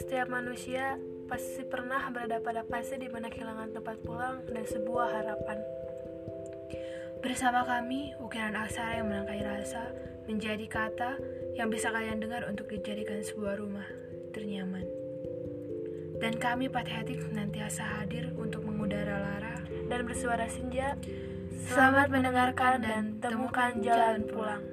Setiap manusia pasti pernah berada pada fase di mana kehilangan tempat pulang dan sebuah harapan. Bersama kami, ukiran aksara yang menangkai rasa menjadi kata yang bisa kalian dengar untuk dijadikan sebuah rumah ternyaman. Dan kami patihatik senantiasa hadir untuk mengudara lara dan bersuara senja. Selamat mendengarkan dan temukan jalan pulang.